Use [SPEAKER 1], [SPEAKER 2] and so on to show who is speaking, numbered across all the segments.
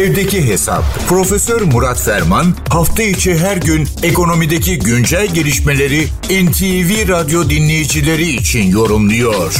[SPEAKER 1] Evdeki Hesap. Profesör Murat Ferman hafta içi her gün ekonomideki güncel gelişmeleri NTV Radyo dinleyicileri için yorumluyor.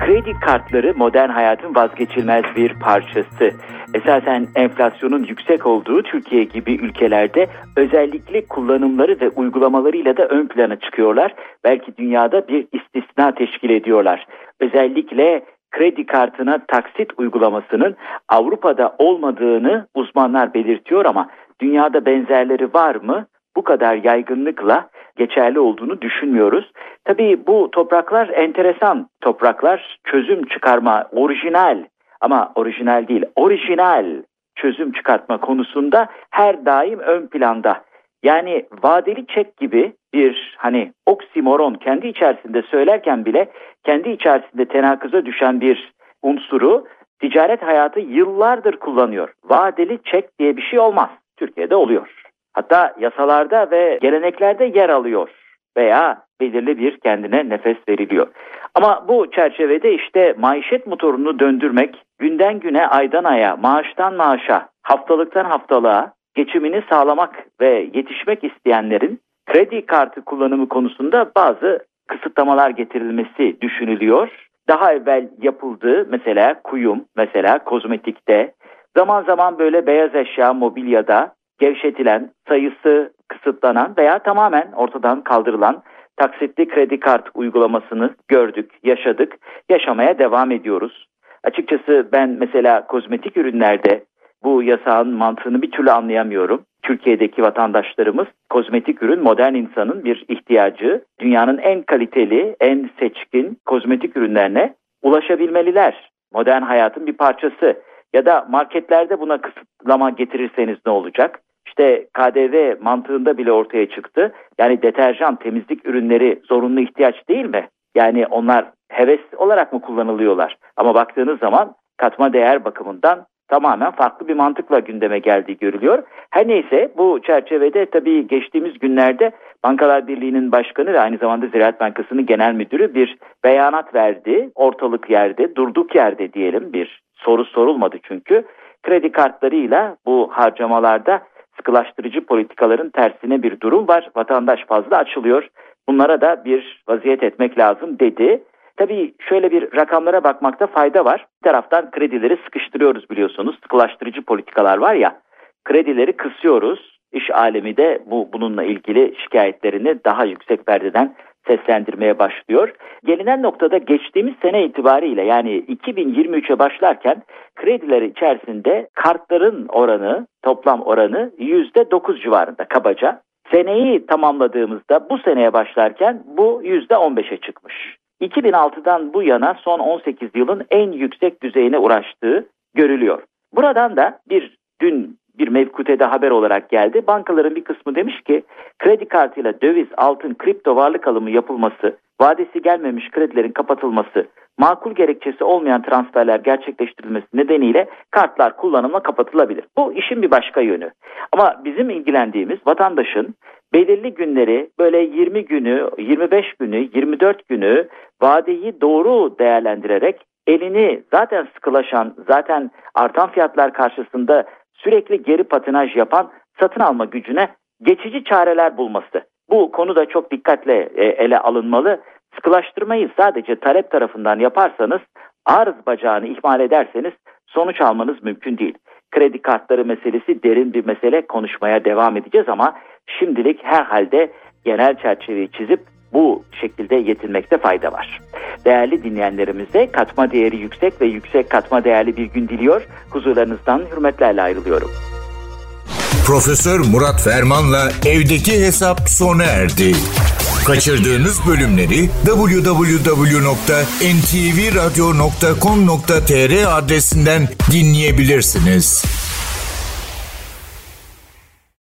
[SPEAKER 2] Kredi kartları modern hayatın vazgeçilmez bir parçası. Esasen enflasyonun yüksek olduğu Türkiye gibi ülkelerde özellikle kullanımları ve uygulamalarıyla da ön plana çıkıyorlar. Belki dünyada bir istisna teşkil ediyorlar. Özellikle kredi kartına taksit uygulamasının Avrupa'da olmadığını uzmanlar belirtiyor ama dünyada benzerleri var mı? Bu kadar yaygınlıkla geçerli olduğunu düşünmüyoruz. Tabii bu topraklar enteresan topraklar, çözüm çıkarma, orijinal ama orijinal değil, orijinal çözüm çıkartma konusunda her daim ön planda. Yani vadeli çek gibi bir hani oksimoron kendi içerisinde söylerken bile kendi içerisinde tenakıza düşen bir unsuru ticaret hayatı yıllardır kullanıyor. Vadeli çek diye bir şey olmaz. Türkiye'de oluyor. Hatta yasalarda ve geleneklerde yer alıyor veya belirli bir kendine nefes veriliyor. Ama bu çerçevede işte maişet motorunu döndürmek, günden güne, aydan aya, maaştan maaşa, haftalıktan haftalığa geçimini sağlamak ve yetişmek isteyenlerin kredi kartı kullanımı konusunda bazı kısıtlamalar getirilmesi düşünülüyor. Daha evvel yapıldığı mesela kuyum, mesela kozmetikte, zaman zaman böyle beyaz eşya, mobilyada gevşetilen, sayısı kısıtlanan veya tamamen ortadan kaldırılan taksitli kredi kart uygulamasını gördük, yaşadık, yaşamaya devam ediyoruz. Açıkçası ben mesela kozmetik ürünlerde bu yasağın mantığını bir türlü anlayamıyorum. Türkiye'deki vatandaşlarımız kozmetik ürün modern insanın bir ihtiyacı. Dünyanın en kaliteli, en seçkin kozmetik ürünlerine ulaşabilmeliler. Modern hayatın bir parçası. Ya da marketlerde buna kısıtlama getirirseniz ne olacak? İşte KDV mantığında bile ortaya çıktı. Yani deterjan, temizlik ürünleri zorunlu ihtiyaç değil mi? Yani onlar heves olarak mı kullanılıyorlar? Ama baktığınız zaman katma değer bakımından tamamen farklı bir mantıkla gündeme geldiği görülüyor. Her neyse bu çerçevede tabii geçtiğimiz günlerde Bankalar Birliği'nin başkanı ve aynı zamanda Ziraat Bankası'nın genel müdürü bir beyanat verdi. Ortalık yerde, durduk yerde diyelim bir soru sorulmadı çünkü. Kredi kartlarıyla bu harcamalarda sıkılaştırıcı politikaların tersine bir durum var. Vatandaş fazla açılıyor. Bunlara da bir vaziyet etmek lazım dedi. Tabii şöyle bir rakamlara bakmakta fayda var. Bir taraftan kredileri sıkıştırıyoruz biliyorsunuz. Sıkılaştırıcı politikalar var ya. Kredileri kısıyoruz. İş alemi de bu bununla ilgili şikayetlerini daha yüksek perdeden seslendirmeye başlıyor. Gelinen noktada geçtiğimiz sene itibariyle yani 2023'e başlarken krediler içerisinde kartların oranı, toplam oranı %9 civarında kabaca. Seneyi tamamladığımızda bu seneye başlarken bu %15'e çıkmış. 2006'dan bu yana son 18 yılın en yüksek düzeyine ulaştığı görülüyor. Buradan da bir dün mevkutede haber olarak geldi. Bankaların bir kısmı demiş ki kredi kartıyla döviz, altın, kripto varlık alımı yapılması, vadesi gelmemiş kredilerin kapatılması, makul gerekçesi olmayan transferler gerçekleştirilmesi nedeniyle kartlar kullanıma kapatılabilir. Bu işin bir başka yönü. Ama bizim ilgilendiğimiz vatandaşın belirli günleri böyle 20 günü, 25 günü, 24 günü vadeyi doğru değerlendirerek elini zaten sıkılaşan, zaten artan fiyatlar karşısında sürekli geri patinaj yapan satın alma gücüne geçici çareler bulması. Bu konu da çok dikkatle e, ele alınmalı. Sıkılaştırmayı sadece talep tarafından yaparsanız arz bacağını ihmal ederseniz sonuç almanız mümkün değil. Kredi kartları meselesi derin bir mesele konuşmaya devam edeceğiz ama şimdilik herhalde genel çerçeveyi çizip bu şekilde yetinmekte fayda var. Değerli dinleyenlerimize katma değeri yüksek ve yüksek katma değerli bir gün diliyor. Huzurlarınızdan hürmetlerle ayrılıyorum.
[SPEAKER 1] Profesör Murat Ferman'la evdeki hesap sona erdi. Kaçırdığınız bölümleri www.ntvradio.com.tr adresinden dinleyebilirsiniz.